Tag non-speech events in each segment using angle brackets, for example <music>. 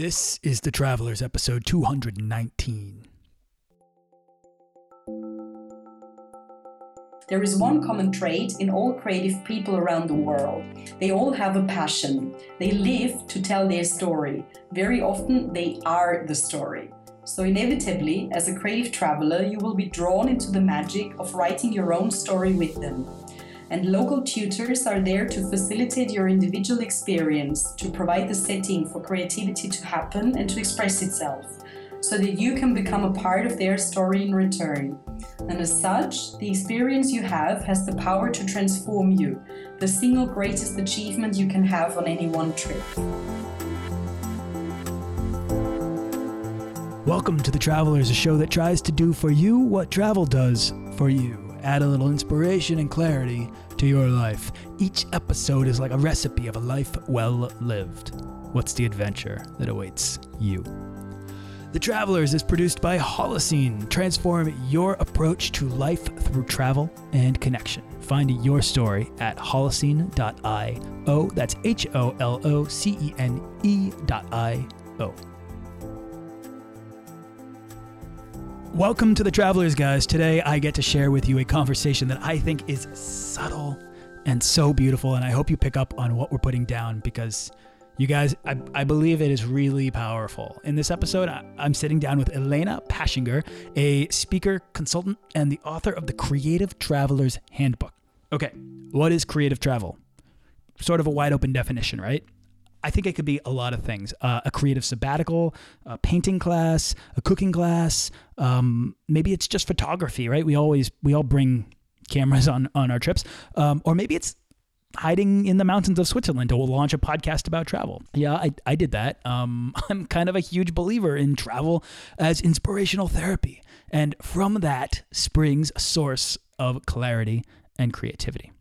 This is The Travelers, episode 219. There is one common trait in all creative people around the world. They all have a passion. They live to tell their story. Very often, they are the story. So, inevitably, as a creative traveler, you will be drawn into the magic of writing your own story with them and local tutors are there to facilitate your individual experience, to provide the setting for creativity to happen and to express itself, so that you can become a part of their story in return. And as such, the experience you have has the power to transform you, the single greatest achievement you can have on any one trip. Welcome to The Travelers, a show that tries to do for you what travel does for you add a little inspiration and clarity to your life. Each episode is like a recipe of a life well lived. What's the adventure that awaits you? The Travelers is produced by Holocene. Transform your approach to life through travel and connection. Find your story at holocene.io. That's H O L O C E N E dot I O. Welcome to the Travelers, guys. Today I get to share with you a conversation that I think is subtle and so beautiful, and I hope you pick up on what we're putting down because you guys, I, I believe it is really powerful. In this episode, I, I'm sitting down with Elena Paschinger, a speaker, consultant, and the author of the Creative Traveler's Handbook. Okay, what is creative travel? Sort of a wide open definition, right? I think it could be a lot of things uh, a creative sabbatical, a painting class, a cooking class. Um, maybe it's just photography, right? We always, we all bring cameras on, on our trips. Um, or maybe it's hiding in the mountains of Switzerland to launch a podcast about travel. Yeah, I, I did that. Um, <laughs> I'm kind of a huge believer in travel as inspirational therapy. And from that springs a source of clarity and creativity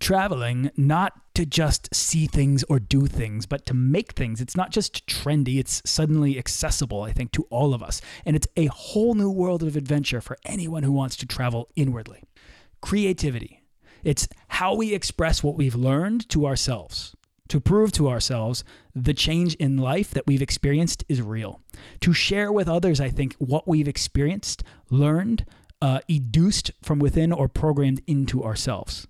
traveling not to just see things or do things, but to make things. It's not just trendy, it's suddenly accessible, I think, to all of us. And it's a whole new world of adventure for anyone who wants to travel inwardly. Creativity. It's how we express what we've learned to ourselves. To prove to ourselves the change in life that we've experienced is real. To share with others, I think, what we've experienced, learned, uh, educed from within, or programmed into ourselves.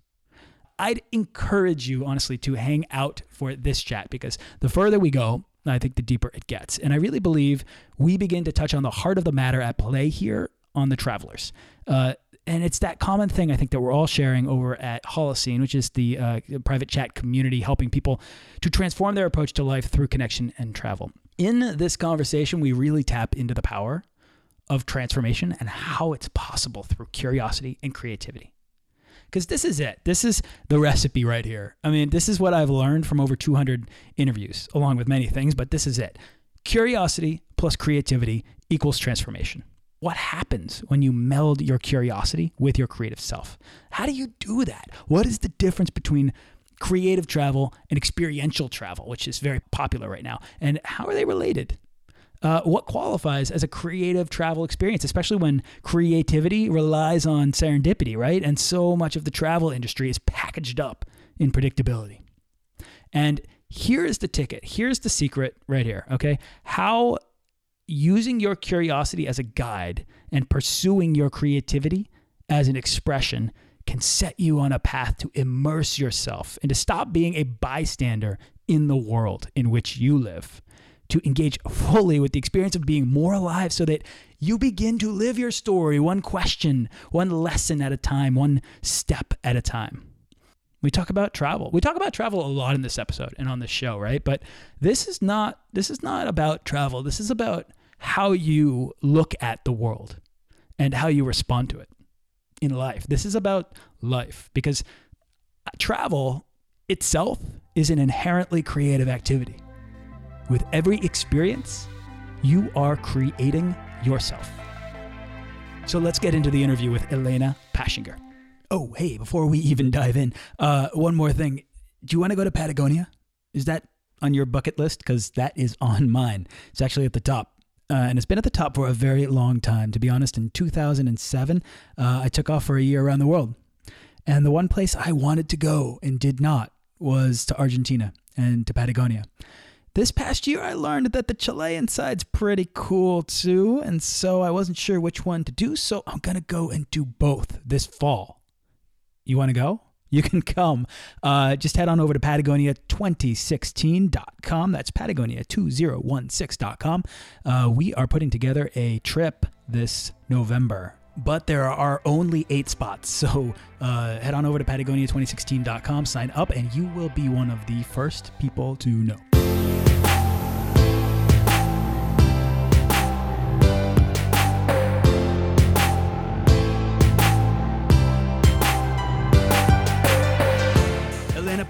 I'd encourage you, honestly, to hang out for this chat because the further we go, I think the deeper it gets. And I really believe we begin to touch on the heart of the matter at play here on the Travelers. Uh, and it's that common thing I think that we're all sharing over at Holocene, which is the uh, private chat community helping people to transform their approach to life through connection and travel. In this conversation, we really tap into the power of transformation and how it's possible through curiosity and creativity because this is it. This is the recipe right here. I mean, this is what I've learned from over 200 interviews, along with many things, but this is it. Curiosity plus creativity equals transformation. What happens when you meld your curiosity with your creative self? How do you do that? What is the difference between creative travel and experiential travel, which is very popular right now? And how are they related? Uh, what qualifies as a creative travel experience, especially when creativity relies on serendipity, right? And so much of the travel industry is packaged up in predictability. And here's the ticket. Here's the secret right here, okay? How using your curiosity as a guide and pursuing your creativity as an expression can set you on a path to immerse yourself and to stop being a bystander in the world in which you live to engage fully with the experience of being more alive so that you begin to live your story one question, one lesson at a time, one step at a time. We talk about travel. We talk about travel a lot in this episode and on this show, right? But this is not this is not about travel. This is about how you look at the world and how you respond to it in life. This is about life because travel itself is an inherently creative activity. With every experience, you are creating yourself. So let's get into the interview with Elena Paschinger. Oh, hey, before we even dive in, uh, one more thing. Do you want to go to Patagonia? Is that on your bucket list? Because that is on <laughs> mine. It's actually at the top. Uh, and it's been at the top for a very long time. To be honest, in 2007, uh, I took off for a year around the world. And the one place I wanted to go and did not was to Argentina and to Patagonia This past year, I learned that the Chilean side's pretty cool too, and so I wasn't sure which one to do, so I'm gonna go and do both this fall. You wanna go? You can come. Uh, just head on over to Patagonia2016.com. That's Patagonia2016.com. Uh, we are putting together a trip this November but there are only eight spots. So uh, head on over to Patagonia2016.com, sign up, and you will be one of the first people to know.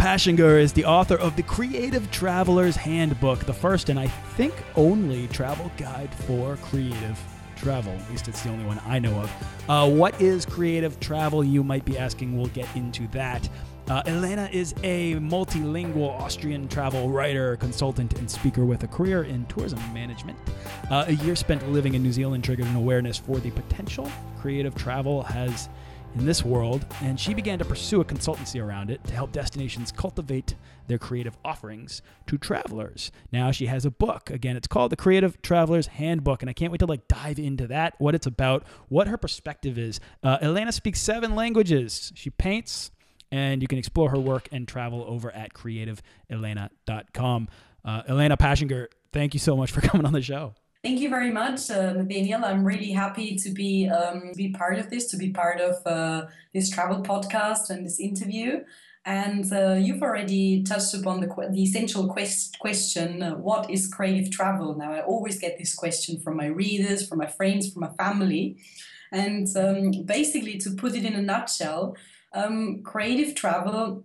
Elena is the author of The Creative Traveler's Handbook, the first and I think only travel guide for creative travel. At least it's the only one I know of. Uh, what is creative travel? You might be asking. We'll get into that. Uh, Elena is a multilingual Austrian travel writer, consultant, and speaker with a career in tourism management. Uh, a year spent living in New Zealand triggered an awareness for the potential creative travel has in this world, and she began to pursue a consultancy around it to help destinations cultivate their creative offerings to travelers. Now she has a book. Again, it's called The Creative Traveler's Handbook, and I can't wait to like dive into that, what it's about, what her perspective is. Uh, Elena speaks seven languages. She paints, and you can explore her work and travel over at creativeelena.com. Uh, Elena Paschinger, thank you so much for <laughs> coming on the show. Thank you very much, uh, Nathaniel. I'm really happy to be um, be part of this, to be part of uh, this travel podcast and this interview. And uh, you've already touched upon the, the essential quest- question uh, what is creative travel? Now, I always get this question from my readers, from my friends, from my family. And um, basically, to put it in a nutshell, um, creative travel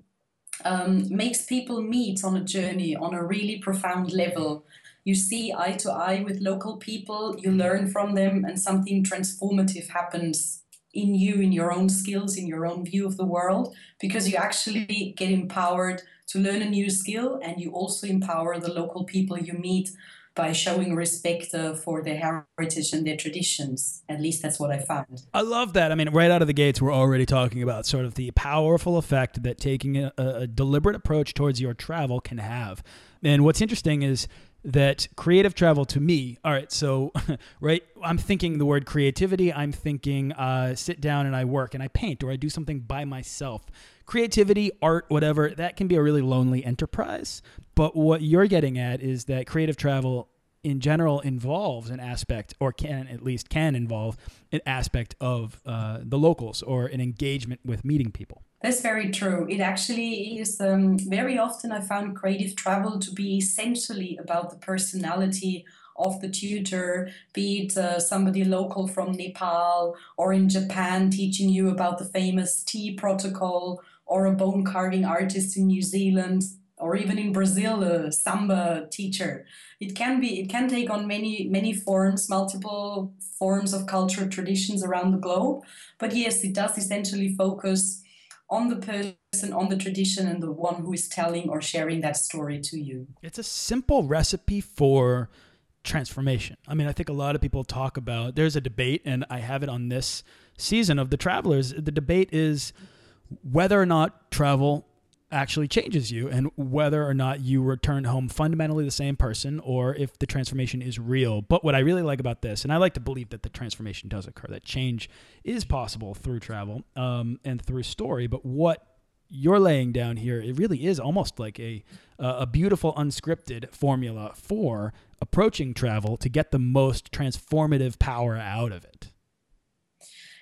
um, makes people meet on a journey on a really profound level. You see eye to eye with local people, you learn from them, and something transformative happens in you, in your own skills, in your own view of the world, because you actually get empowered to learn a new skill and you also empower the local people you meet by showing respect uh, for their heritage and their traditions. At least that's what I found. I love that. I mean, right out of the gates, we're already talking about sort of the powerful effect that taking a, a deliberate approach towards your travel can have. And what's interesting is that creative travel to me all right so <laughs> right i'm thinking the word creativity i'm thinking uh, sit down and i work and i paint or i do something by myself creativity art whatever that can be a really lonely enterprise but what you're getting at is that creative travel in general involves an aspect or can at least can involve an aspect of uh, the locals or an engagement with meeting people that's very true. It actually is um, very often I found creative travel to be essentially about the personality of the tutor, be it uh, somebody local from Nepal or in Japan teaching you about the famous tea protocol, or a bone carving artist in New Zealand, or even in Brazil, a samba teacher. It can be, it can take on many, many forms, multiple forms of cultural traditions around the globe. But yes, it does essentially focus on the person, on the tradition, and the one who is telling or sharing that story to you. It's a simple recipe for transformation. I mean, I think a lot of people talk about there's a debate, and I have it on this season of The Travelers. The debate is whether or not travel actually changes you and whether or not you return home fundamentally the same person or if the transformation is real. But what I really like about this, and I like to believe that the transformation does occur, that change is possible through travel um, and through story. But what you're laying down here, it really is almost like a a beautiful unscripted formula for approaching travel to get the most transformative power out of it.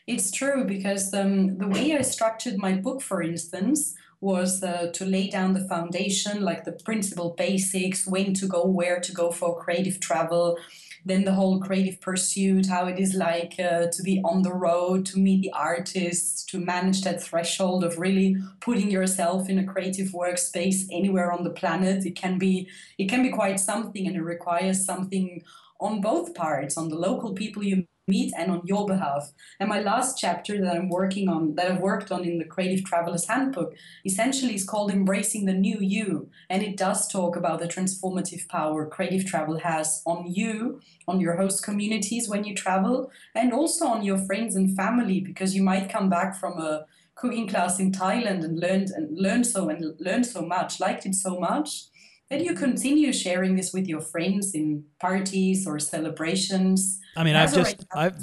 It's true because um, the way I structured my book, for instance, was uh, to lay down the foundation, like the principal basics, when to go, where to go for creative travel, then the whole creative pursuit, how it is like uh, to be on the road, to meet the artists, to manage that threshold of really putting yourself in a creative workspace anywhere on the planet. It can be it can be quite something, and it requires something on both parts, on the local people you meet and on your behalf. And my last chapter that I'm working on, that I've worked on in the Creative Traveler's Handbook, essentially is called Embracing the New You. And it does talk about the transformative power creative travel has on you, on your host communities when you travel, and also on your friends and family, because you might come back from a cooking class in Thailand and learned and learned so and learned so much, liked it so much then you continue sharing this with your friends in parties or celebrations. I mean, I've just, I've,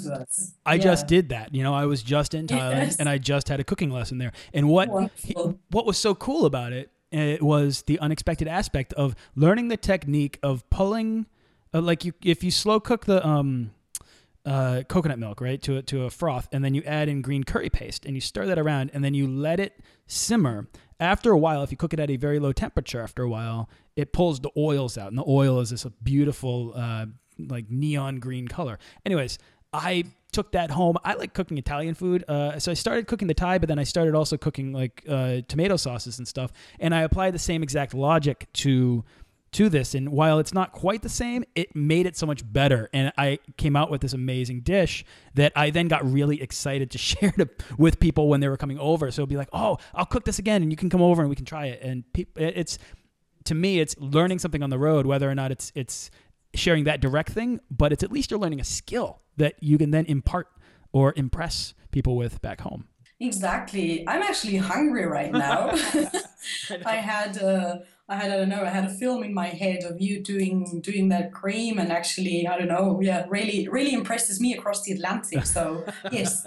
I yeah. just did that. You know, I was just in Thailand yes. and I just had a cooking lesson there. And what, what was so cool about it, it was the unexpected aspect of learning the technique of pulling, uh, like you, if you slow cook the, um, uh, coconut milk, right, to a, to a froth, and then you add in green curry paste, and you stir that around, and then you let it simmer. After a while, if you cook it at a very low temperature, after a while, it pulls the oils out, and the oil is this beautiful, uh, like neon green color. Anyways, I took that home. I like cooking Italian food, uh, so I started cooking the Thai, but then I started also cooking like uh, tomato sauces and stuff, and I applied the same exact logic to to this. And while it's not quite the same, it made it so much better. And I came out with this amazing dish that I then got really excited to <laughs> share to, with people when they were coming over. So it'd be like, oh, I'll cook this again and you can come over and we can try it. And pe- it's, to me, it's learning something on the road, whether or not it's, it's sharing that direct thing, but it's at least you're learning a skill that you can then impart or impress people with back home. Exactly. I'm actually hungry right now. <laughs> I <laughs> had, uh, I had I don't know I had a film in my head of you doing doing that cream and actually I don't know yeah really really impresses me across the Atlantic so <laughs> yes.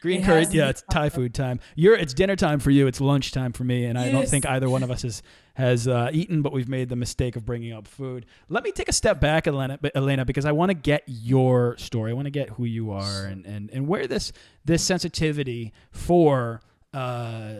Green curry yeah it's Thai food time. You're it's dinner time for you it's lunch time for me and yes. I don't think either one of us has has uh, eaten but we've made the mistake of bringing up food. Let me take a step back Elena Elena because I want to get your story. I want to get who you are and and and where this this sensitivity for uh,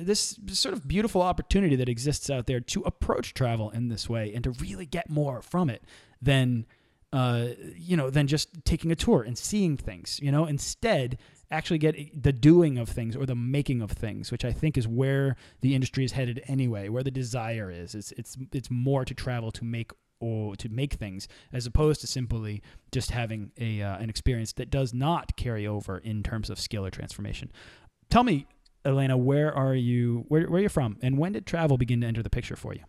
this sort of beautiful opportunity that exists out there to approach travel in this way and to really get more from it than uh, you know than just taking a tour and seeing things you know? Instead actually get the doing of things or the making of things which i think is where the industry is headed anyway where the desire is. It's it's it's more to travel to make or to make things as opposed to simply just having a uh, an experience that does not carry over in terms of skill or transformation. Tell me Elena, where are you? Where, where are you from? And when did travel begin to enter the picture for you?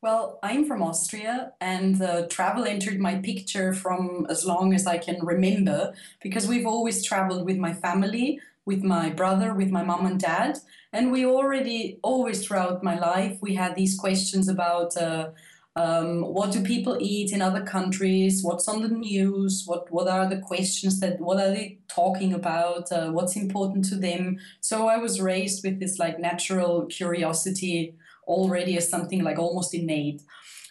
Well, I'm from Austria, and uh, travel entered my picture from as long as I can remember because we've always traveled with my family, with my brother, with my mom and dad. And we already, always throughout my life, we had these questions about. Uh, um, what do people eat in other countries? What's on the news? What what are the questions that what are they talking about? Uh, what's important to them? So I was raised with this like natural curiosity already as something like almost innate.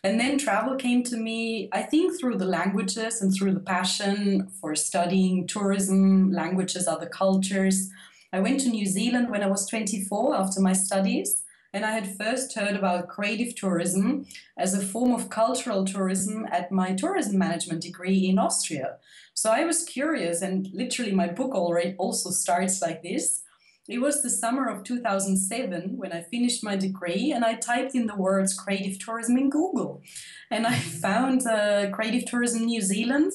And then travel came to me, I think, through the languages and through the passion for studying tourism, languages, other cultures. I went to New Zealand when I was 24 after my studies and I had first heard about creative tourism as a form of cultural tourism at my tourism management degree in Austria. So I was curious, and literally, my book already also starts like this. It was the summer of 2007 when I finished my degree, and I typed in the words creative tourism in Google. And I <laughs> found uh, Creative Tourism New Zealand.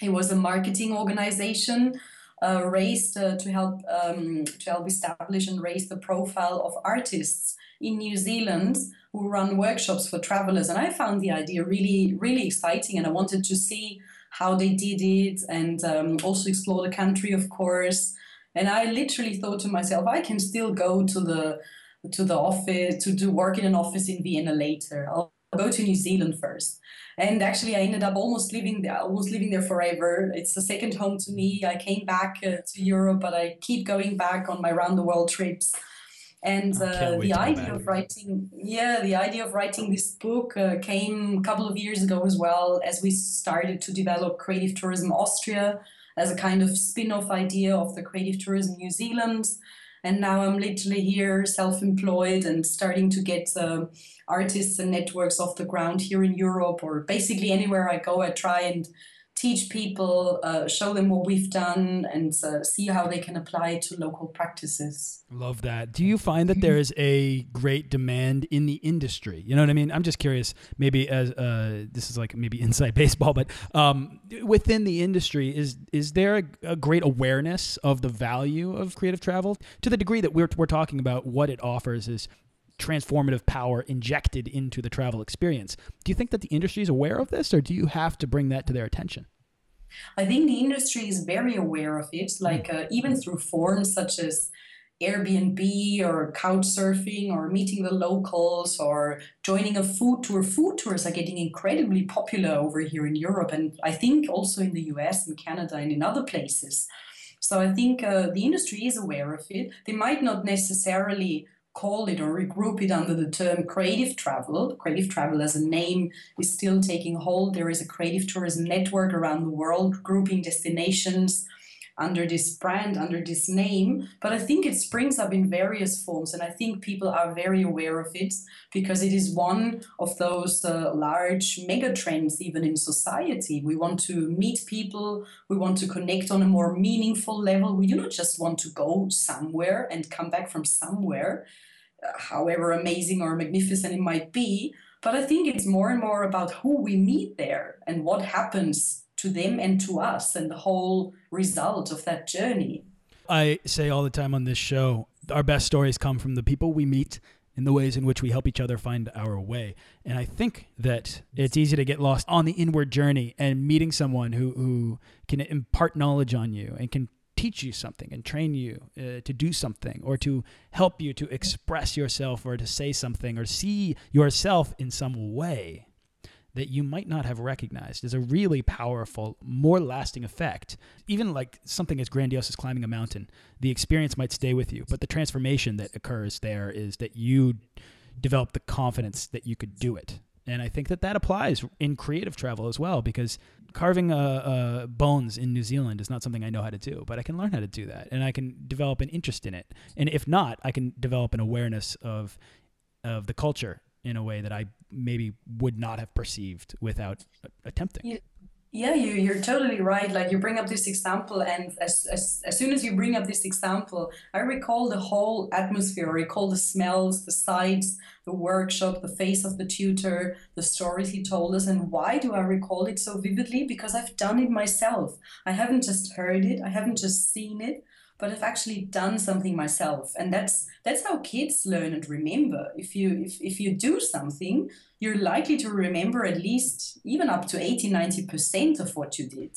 It was a marketing organization uh, raised uh, to help um, to help establish and raise the profile of artists in New Zealand who run workshops for travelers. And I found the idea really, really exciting, and I wanted to see how they did it and um, also explore the country, of course. And I literally thought to myself, I can still go to the to the office to do work in an office in Vienna later. I'll go to New Zealand first. And actually i ended up almost living there almost living there forever. It's a second home to me. I came back uh, to europe but i keep going back on my round the world trips. And uh, the idea of writing yeah the idea of writing this book uh, came a couple of years ago as well as we started to develop creative tourism austria as a kind of spin-off idea of the creative tourism new zealand and now i'm literally here self-employed and starting to get uh, artists and networks off the ground here in Europe or basically anywhere I go, I try and teach people, uh, show them what we've done, and uh, see how they can apply to local practices. Love that. Do you find that there is a great demand in the industry? You know what I mean? I'm just curious. Maybe as uh, this is like maybe <laughs> inside baseball, but um, within the industry, is is there a, a, great awareness of the value of creative travel to the degree that we're we're talking about what it offers is transformative power injected into the travel experience. Do you think that the industry is aware of this, or do you have to bring that to their attention? I think the industry is very aware of it, like uh, even through forums such as Airbnb or couch surfing or meeting the locals or joining a food tour. Food tours are getting incredibly popular over here in Europe and I think also in the US and Canada and in other places. So I think uh, the industry is aware of it. They might not necessarily call it or regroup it under the term creative travel. Creative travel as a name is still taking hold. There is a creative tourism network around the world grouping destinations under this brand, under this name. But I think it springs up in various forms, and I think people are very aware of it because it is one of those uh, large mega trends, even in society. We want to meet people, we want to connect on a more meaningful level. We do not just want to go somewhere and come back from somewhere, uh, however amazing or magnificent it might be. But I think it's more and more about who we meet there and what happens to them and to us and the whole result of that journey. I say all the time on this show, our best stories come from the people we meet in the ways in which we help each other find our way. And I think that it's easy to get lost on the inward journey and meeting someone who, who can impart knowledge on you and can teach you something and train you uh, to do something or to help you to express yourself or to say something or see yourself in some way that you might not have recognized is a really powerful, more lasting effect. Even like something as grandiose as climbing a mountain, the experience might stay with you, but the transformation that occurs there is that you develop the confidence that you could do it. And I think that that applies in creative travel as well, because carving uh, uh, bones in New Zealand is not something I know how to do, but I can learn how to do that, and I can develop an interest in it. And if not, I can develop an awareness of of the culture in a way that I maybe would not have perceived without attempting. Yeah, you, you're totally right. Like you bring up this example, and as, as, as soon as you bring up this example, I recall the whole atmosphere, I recall the smells, the sights, the workshop, the face of the tutor, the stories he told us. And why do I recall it so vividly? Because I've done it myself. I haven't just heard it, I haven't just seen it, but I've actually done something myself. And that's that's how kids learn and remember. If you if, if you do something, you're likely to remember at least even up to 80, 90% of what you did.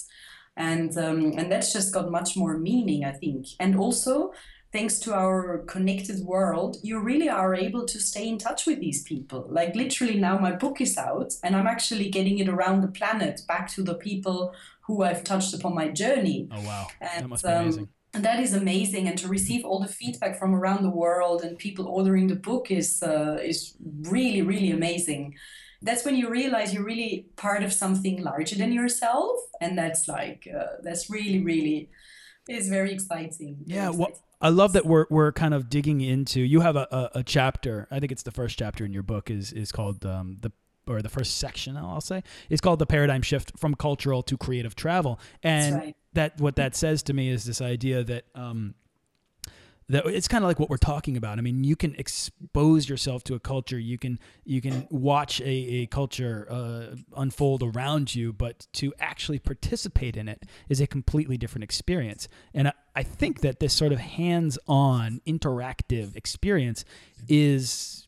And um, and that's just got much more meaning, I think. And also thanks to our connected world, you really are able to stay in touch with these people. Like literally now my book is out and I'm actually getting it around the planet back to the people who I've touched upon my journey. Oh wow. And, that must be um, amazing and that is amazing and to receive all the feedback from around the world and people ordering the book is uh, is really really amazing that's when you realize you're really part of something larger than yourself and that's like uh, that's really really is very exciting yeah well I love that we're we're kind of digging into. You have a, a, a, chapter. I think it's the first chapter in your book is is called um, the or the first section. I'll say it's called the paradigm shift from cultural to creative travel, and right that what that says to me is this idea that um, that it's kind of like what we're talking about. I mean, you can expose yourself to a culture, you can you can watch a, a culture uh, unfold around you, but to actually participate in it is a completely different experience. And I, I think that this sort of hands-on, interactive experience is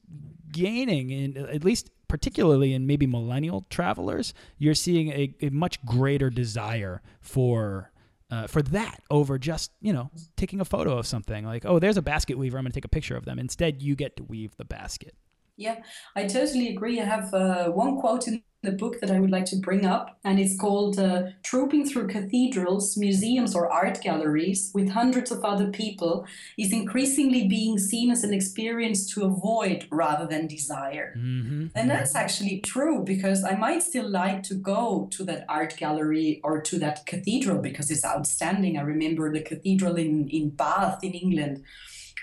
gaining in at least particularly in maybe millennial travelers, you're seeing a, a much greater desire for uh, for that over just you know taking a photo of something. Like oh there's a basket weaver i'm going to take a picture of them. Instead you get to weave the basket yeah i totally agree i have uh, one quote in the book that I would like to bring up, and it's called uh, Trooping Through Cathedrals, Museums, or Art Galleries with Hundreds of Other People is increasingly being seen as an experience to avoid rather than desire. Mm-hmm. And that's actually true because I might still like to go to that art gallery or to that cathedral because it's outstanding. I remember the cathedral in, in Bath in England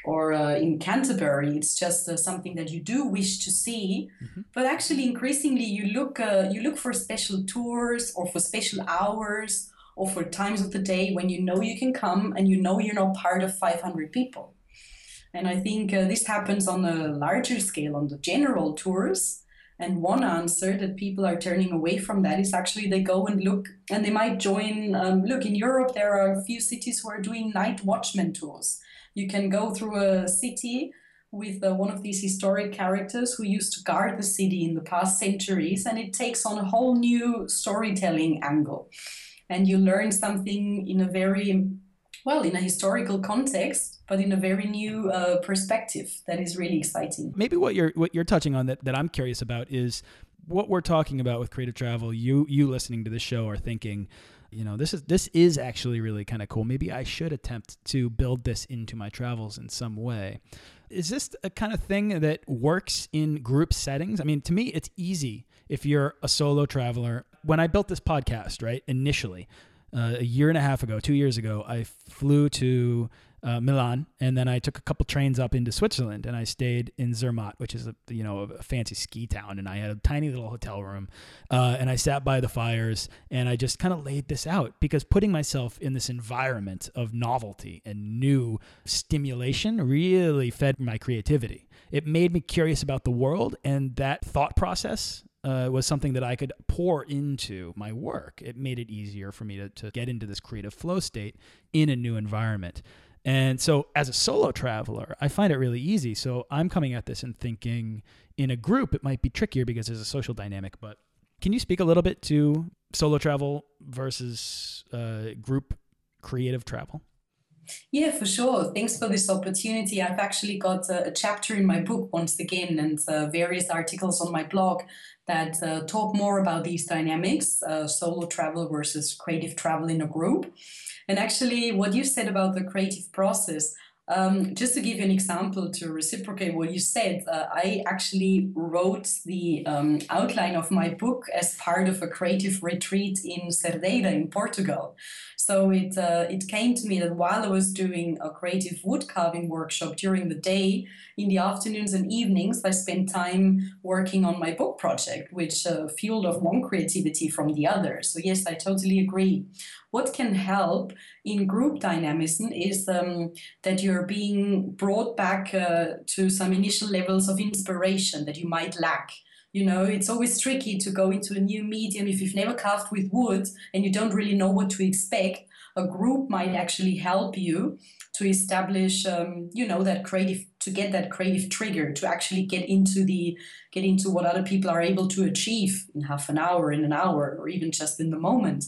or uh, in Canterbury. It's just uh, something that you do wish to see. Mm-hmm. But actually, increasingly, you look uh, you look for special tours or for special hours or for times of the day when you know you can come and you know you're not part of 500 people. And I think uh, this happens on a larger scale on the general tours. And one answer that people are turning away from that is actually they go and look and they might join. Um, look, in Europe, there are a few cities who are doing night watchman tours you can go through a city with uh, one of these historic characters who used to guard the city in the past centuries, and it takes on a whole new storytelling angle. And you learn something in a very well, in a historical context, but in a very new uh, perspective. That is really exciting. Maybe what you're what you're touching on that, that I'm curious about is what we're talking about with creative travel. You you listening to this show are thinking, you know, this is this is actually really kind of cool. Maybe I should attempt to build this into my travels in some way. Is this a kind of thing that works in group settings? I mean, to me, it's easy if you're a solo traveler. When I built this podcast, right, initially, uh, a year and a half ago, two years ago, I flew to uh, Milan, and then I took a couple trains up into Switzerland, and I stayed in Zermatt, which is a you know a fancy ski town, and I had a tiny little hotel room, uh, and I sat by the fires, and I just kind of laid this out because putting myself in this environment of novelty and new stimulation really fed my creativity. It made me curious about the world, and that thought process uh, was something that I could pour into my work. It made it easier for me to, to get into this creative flow state in a new environment. And so, as a solo traveler, I find it really easy. So, I'm coming at this and thinking in a group, it might be trickier because there's a social dynamic. But can you speak a little bit to solo travel versus uh, group creative travel? Yeah, for sure. Thanks for this opportunity. I've actually got a, a chapter in my book once again and uh, various articles on my blog that uh, talk more about these dynamics uh, solo travel versus creative travel in a group. And actually, what you said about the creative process, um, just to give you an example to reciprocate what you said, uh, I actually wrote the um, outline of my book as part of a creative retreat in Cerdeira in Portugal. So it uh, it came to me that while I was doing a creative wood carving workshop during the day, in the afternoons and evenings, I spent time working on my book project, which uh, fueled off one creativity from the other. So yes, I totally agree. What can help in group dynamism is um, that you're being brought back uh, to some initial levels of inspiration that you might lack. You know, it's always tricky to go into a new medium if you've never carved with wood and you don't really know what to expect. A group might actually help you to establish, um, you know, that creative to get that creative trigger to actually get into the get into what other people are able to achieve in half an hour, in an hour, or even just in the moment.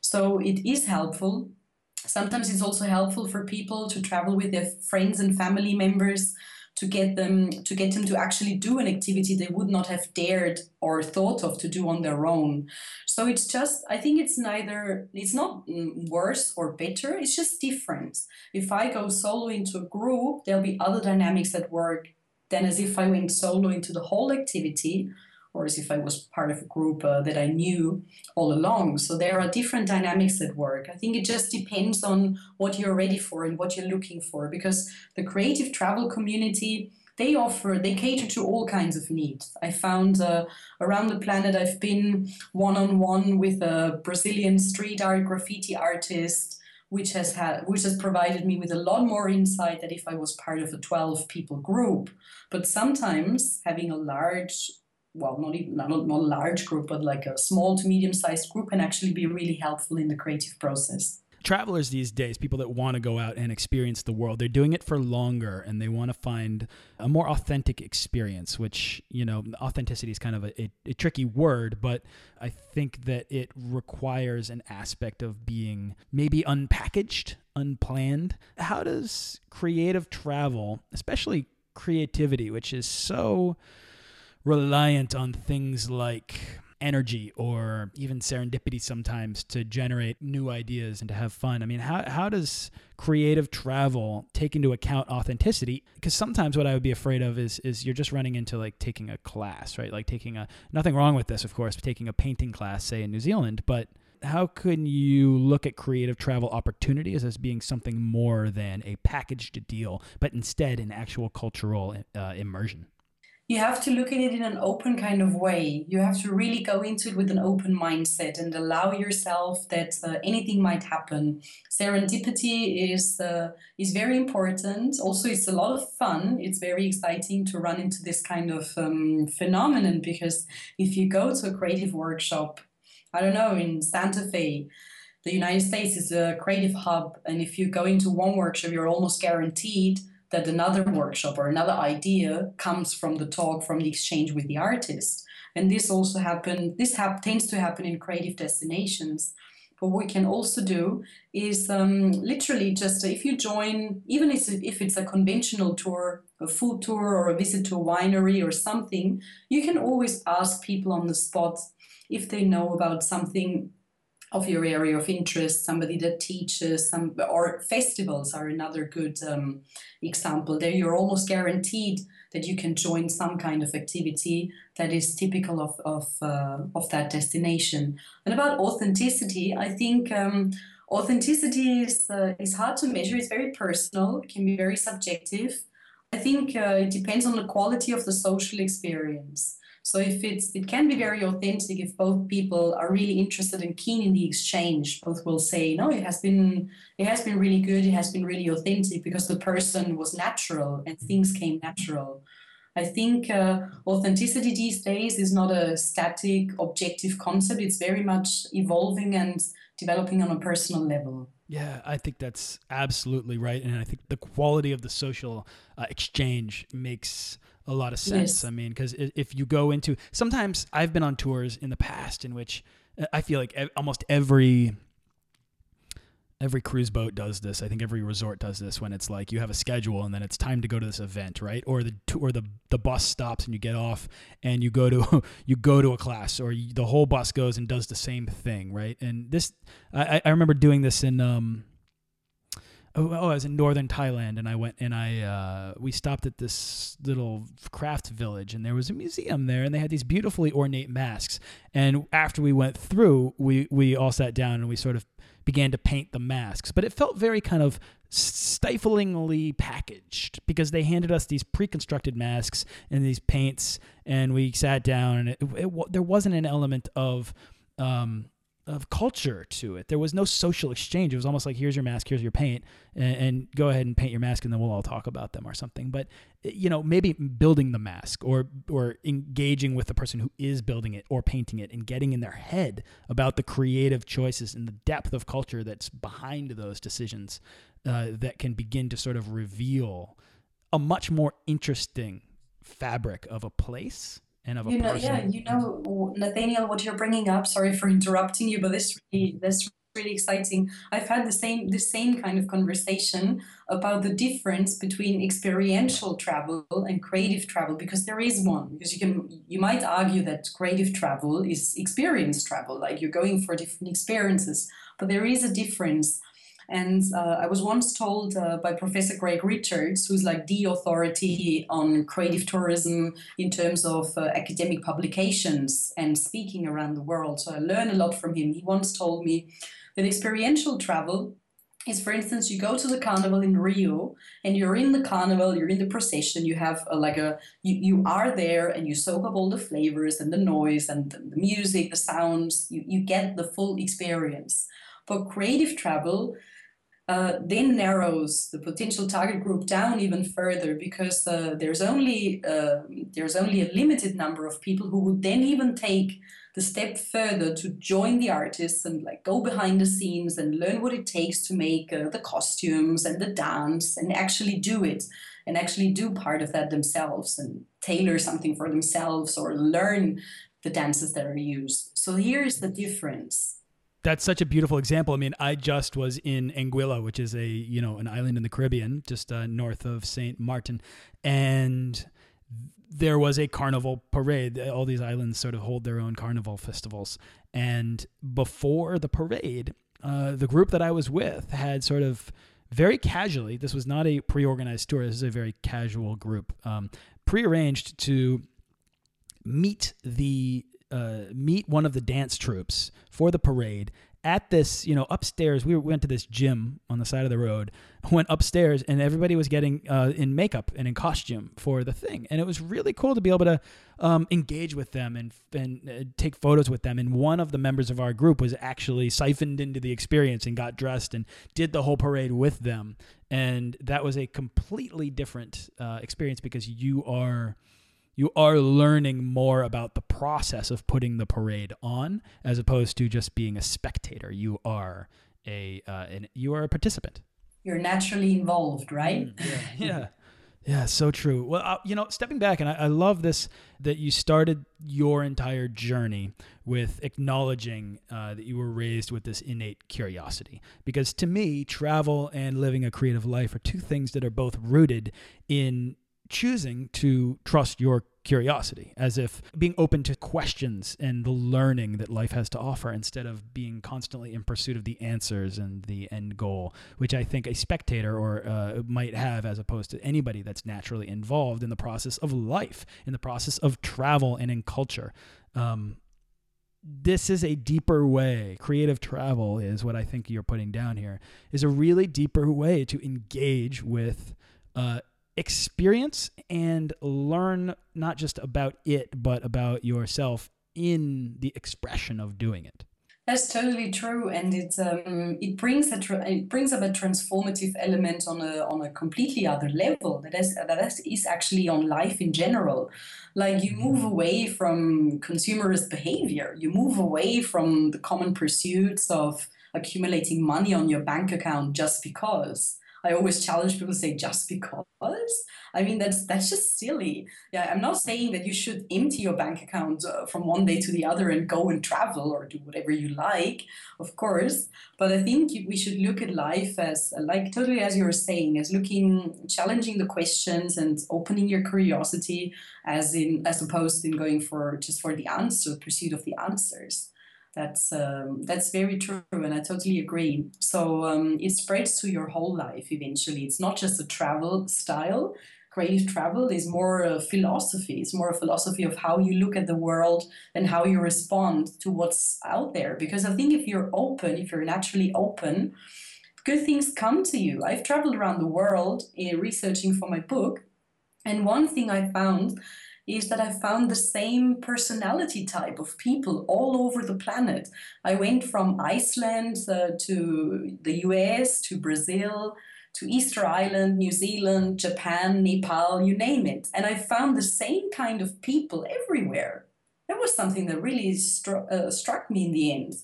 So it is helpful. Sometimes it's also helpful for people to travel with their friends and family members to get them to get them to actually do an activity they would not have dared or thought of to do on their own. So it's just i think it's neither it's not mm, worse or better it's just different. If i go solo into a group there'll be other dynamics that work than as if i went solo into the whole activity or as if I was part of a group uh, that I knew all along. So there are different dynamics at work. I think it just depends on what you're ready for and what you're looking for because the creative travel community they offer they cater to all kinds of needs i found uh, around the planet i've been one-on-one with a brazilian street art graffiti artist which has had which has provided me with a lot more insight than if i was part of a 12 people group but sometimes having a large well, not even not, not a large group, but like a small to medium sized group can actually be really helpful in the creative process. Travelers these days, people that want to go out and experience the world, they're doing it for longer and they want to find a more authentic experience, which, you know, authenticity is kind of a, a, a tricky word, but I think that it requires an aspect of being maybe unpackaged, unplanned. How does creative travel, especially creativity, which is so reliant on things like energy or even serendipity sometimes to generate new ideas and to have fun. I mean, how, how does creative travel take into account authenticity? Because sometimes what I would be afraid of is is you're just running into like taking a class, right? Like taking a nothing wrong with this, of course, taking a painting class, say in New Zealand, but how can you look at creative travel opportunities as being something more than a packaged deal, but instead an actual cultural uh, immersion? You have to look at it in an open kind of way. You have to really go into it with an open mindset and allow yourself that uh, anything might happen. Serendipity is uh, is very important. Also, it's a lot of fun. It's very exciting to run into this kind of um, phenomenon because if you go to a creative workshop, I don't know in Santa Fe. The United States is a creative hub, and if you go into one workshop, you're almost guaranteed that another workshop or another idea comes from the talk, from the exchange with the artist. And this also happen. This hap- tends to happen in creative destinations But what we can also do is um, literally just if you join, even if, if it's a conventional tour, a food tour, or a visit to a winery or something, you can always ask people on the spot if they know about something of your area of interest, somebody that teaches, some or festivals are another good um, example. There, you're almost guaranteed that you can join some kind of activity that is typical of of uh, of that destination. And about authenticity, I think. Um, authenticity is, uh, is hard to measure. It's very personal. It can be very subjective. I think uh, it depends on the quality of the social experience. So if it's it can be very authentic if both people are really interested and keen in the exchange. Both will say, no, it has been it has been really good, it has been really authentic because the person was natural and things came natural. I think uh, authenticity these days is not a static, objective concept. It's very much evolving and developing on a personal level. Yeah, I think that's absolutely right. And I think the quality of the social uh, exchange makes a lot of sense. Yes. I mean, because if you go into sometimes I've been on tours in the past in which uh, I feel like almost every every cruise boat does this. I think every resort does this when it's like you have a schedule and then it's time to go to this event, right? Or the or the the bus stops and you get off and you go to <laughs> you go to a class or you, the whole bus goes and does the same thing, right? And this I, I remember doing this in um oh, oh, I was in northern Thailand and I went and I uh, we stopped at this little craft village and there was a museum there and they had these beautifully ornate masks. And after we went through we we all sat down and we sort of began to paint the masks. But it felt very kind of stiflingly packaged because they handed us these pre-constructed masks and these paints and we sat down and it, it, it, there wasn't an element of um, of culture to it. There was no social exchange. It was almost like here's your mask, here's your paint, and, and, go ahead and paint your mask, and then we'll all talk about them or something. But you know, maybe building the mask or or engaging with the person who is building it or painting it and getting in their head about the creative choices and the depth of culture that's behind those decisions uh, that can begin to sort of reveal a much more interesting fabric of a place and of a you know, person. Yeah, you know, Nathaniel, what you're bringing up. Sorry for interrupting you, but this really, this really exciting. I've had the same the same kind of conversation about the difference between experiential travel and creative travel because there is one. Because you can you might argue that creative travel is experience travel, like you're going for different experiences, but there is a difference. And uh, I was once told uh, by Professor Greg Richards, who's like the authority on creative tourism in terms of uh, academic publications and speaking around the world. So I learn a lot from him. He once told me that experiential travel is for instance you go to the carnival in rio and you're in the carnival you're in the procession you have a, like a you, you are there and you soak up all the flavors and the noise and the music the sounds you, you get the full experience but creative travel uh, then narrows the potential target group down even further because uh, there's only uh, there's only a limited number of people who would then even take the step further to join the artists and like go behind the scenes and learn what it takes to make uh, the costumes and the dance and actually do it and actually do part of that themselves and tailor something for themselves or learn the dances that are used. So here's the difference that's such a beautiful example. I mean, I just was in Anguilla, which is a you know an island in the Caribbean, just uh, north of Saint Martin, and there was a carnival parade. All these islands sort of hold their own carnival festivals, and before the parade, uh, the group that I was with had sort of very casually. This was not a pre-organized tour. This is a very casual group, um, pre-arranged to meet the uh, meet one of the dance troupes for the parade at this, you know, upstairs. We went to this gym on the side of the road, <laughs> went upstairs, and everybody was getting uh, in makeup and in costume for the thing. And it was really cool to be able to um, engage with them and, and uh, take photos with them. And one of the members of our group was actually siphoned into the experience and got dressed and did the whole parade with them. And that was a completely different uh, experience because you are you are learning more about the process of putting the parade on as opposed to just being a spectator. You are a uh, an, you are a participant. You're naturally involved right? Mm, yeah, <laughs> yeah. Yeah, so true. Well, uh, you know, stepping back, and I, I, love this that you started your entire journey with acknowledging uh, that you were raised with this innate curiosity. Because to me, travel and living a creative life are two things that are both rooted in choosing to trust your curiosity, as if being open to questions and the learning that life has to offer instead of being constantly in pursuit of the answers and the end goal, which I think a spectator or uh, might have as opposed to anybody that's naturally involved in the process of life, in the process of travel and in culture. Um, this is a deeper way. Creative travel is what I think you're putting down here, is a really deeper way to engage with uh, experience and learn not just about it, but about yourself in the expression of doing it. That's totally true, and it um, it brings a tra- it brings up a transformative element on a on a completely other level. That is that is actually on life in general. Like you move mm-hmm. away from consumerist behavior. You move away from the common pursuits of accumulating money on your bank account just because. I always challenge people to say just because. I mean that's that's just silly. Yeah, I'm not saying that you should empty your bank account uh, from one day to the other and go and travel or do whatever you like, of course. But I think we should look at life as like totally as you were saying, as looking challenging the questions and opening your curiosity as in as opposed in going for just for the answer, pursuit of the answers. That's um, that's very true, and I totally agree. So um, it spreads to your whole life eventually. It's not just a travel style. Creative travel is more a philosophy. It's more a philosophy of how you look at the world and how you respond to what's out there. Because I think if you're open, if you're naturally open, good things come to you. I've traveled around the world in researching for my book, and one thing I found is that I found the same personality type of people all over the planet. I went from Iceland uh, to the US, to Brazil, to Easter Island, New Zealand, Japan, Nepal, you name it. And I found the same kind of people everywhere. That was something that really stru- uh, struck me in the end.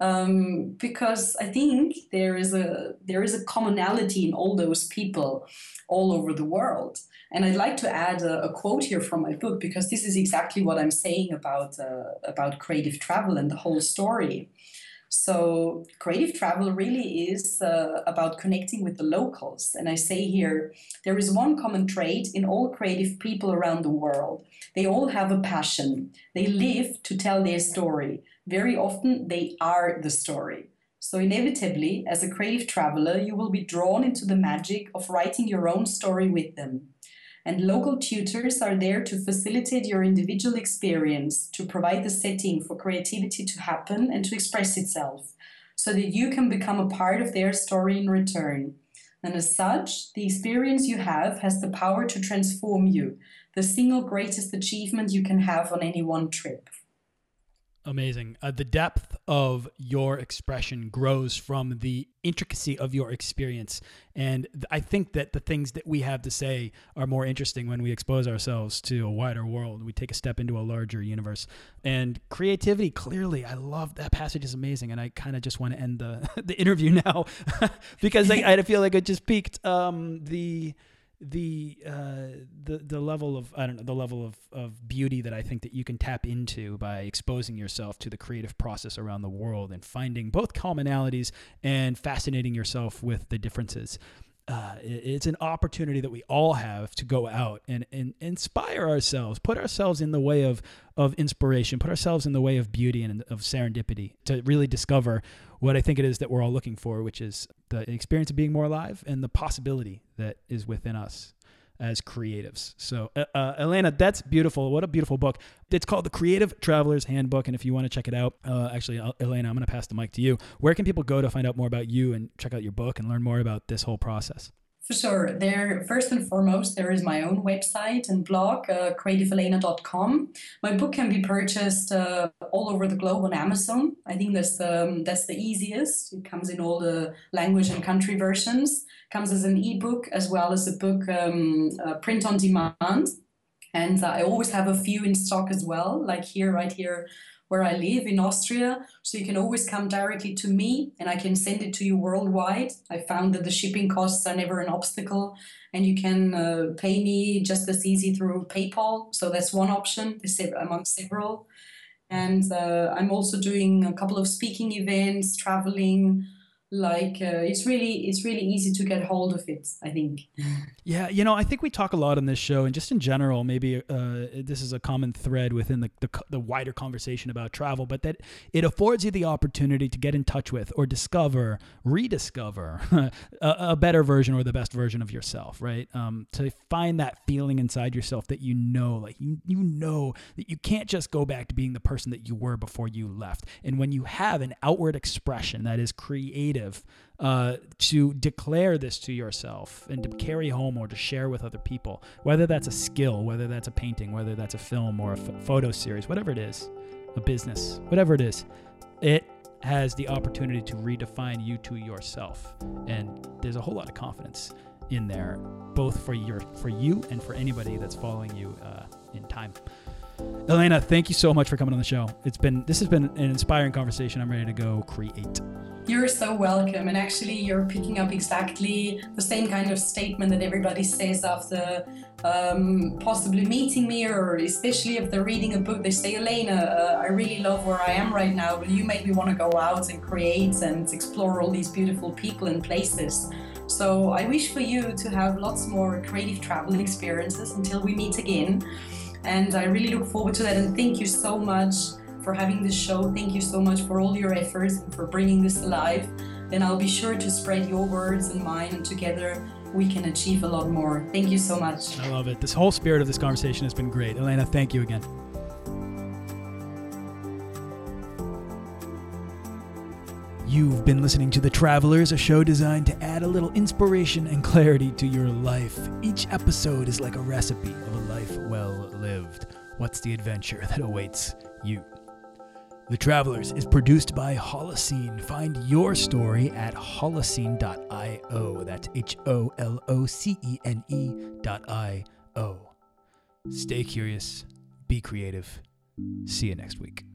Um, because I think there is a there is a commonality in all those people all over the world. And I'd like to add a, a, quote here from my book because this is exactly what I'm saying about uh, about creative travel and the whole story. So creative travel really is uh, about connecting with the locals. And I say here, there is one common trait in all creative people around the world. They all have a passion. They live to tell their story. Very often they are the story. So, inevitably, as a creative traveler, you will be drawn into the magic of writing your own story with them. And local tutors are there to facilitate your individual experience, to provide the setting for creativity to happen and to express itself, so that you can become a part of their story in return. And as such, the experience you have has the power to transform you, the single greatest achievement you can have on any one trip. Amazing. Uh, the depth of your expression grows from the intricacy of your experience. And th- I think that the things that we have to say are more interesting when we expose ourselves to a wider world. We take a step into a larger universe. And creativity, clearly, I love that passage is amazing. And I kind of just want to end the, <laughs> the interview now <laughs> because I, I feel like it just peaked um, the the uh, the the level of I don't know the level of, of beauty that I think that you can tap into by exposing yourself to the creative process around the world and finding both commonalities and fascinating yourself with the differences uh, it's an opportunity that we all have to go out and, and inspire ourselves, put ourselves in the way of, of inspiration, put ourselves in the way of beauty and of serendipity to really discover what I think it is that we're all looking for, which is the experience of being more alive and the possibility that is within us as creatives. So, uh, uh, Elena, that's beautiful. What a beautiful book. It's called The Creative Traveler's Handbook. And if you want to check it out, uh, actually, uh, Elena, I'm going to pass the mic to you. Where can people go to find out more about you and check out your book and learn more about this whole process? For sure. There, first and foremost, there is my own website and blog, uh, creativeelena.com. My book can be purchased uh, all over the globe on Amazon. I think that's um, that's the easiest. It comes in all the language and country versions. Comes as an ebook as well as a book um, uh, print on demand. And I always have a few in stock as well, like here, right here where I live in Austria. So you can always come directly to me and I can send it to you worldwide. I found that the shipping costs are never an obstacle and you can uh, pay me just as easy through PayPal. So that's one option among several. And uh, I'm also doing a couple of speaking events, traveling like uh, it's really it's really easy to get hold of it i think. Yeah you know i think we talk a lot on this show and just in general maybe uh, this is a common thread within the, the, the, wider conversation about travel but that it affords you the opportunity to get in touch with or discover rediscover <laughs> a, a, better version or the best version of yourself right? Um, to find that feeling inside yourself that you know like you, you know that you can't just go back to being the person that you were before you left. And when you have an outward expression that is creative creative uh, to declare this to yourself and to carry home or to share with other people, whether that's a skill, whether that's a painting, whether that's a film or a f- photo series, whatever it is, a business, whatever it is, it has the opportunity to redefine you to yourself. And there's a whole lot of confidence in there, both for your for you and for anybody that's following you uh, in time. Elena, thank you so much for coming on the show. It's been this has been an inspiring conversation. I'm ready to go create. You're so welcome. And actually, you're picking up exactly the same kind of statement that everybody says after um, possibly meeting me, or especially if they're reading a book. They say, Elena, uh, I really love where I am right now, but you make me want to go out and create and explore all these beautiful people and places. So I wish for you to have lots more creative travel experiences until we meet again. And I really look forward to that. And thank you so much for having this show. Thank you so much for all your efforts and for bringing this alive. Then I'll be sure to spread your words and mine, and together we can achieve a lot more. Thank you so much. I love it. This whole spirit of this conversation has been great. Elena, thank you again. You've been listening to The Travelers, a show designed to add a little inspiration and clarity to your life. Each episode is like a recipe of a life well lived. What's the adventure that awaits you? The Travelers is produced by Holocene. Find your story at holocene.io. That's H O L O C E N E dot I O. Stay curious, be creative. See you next week.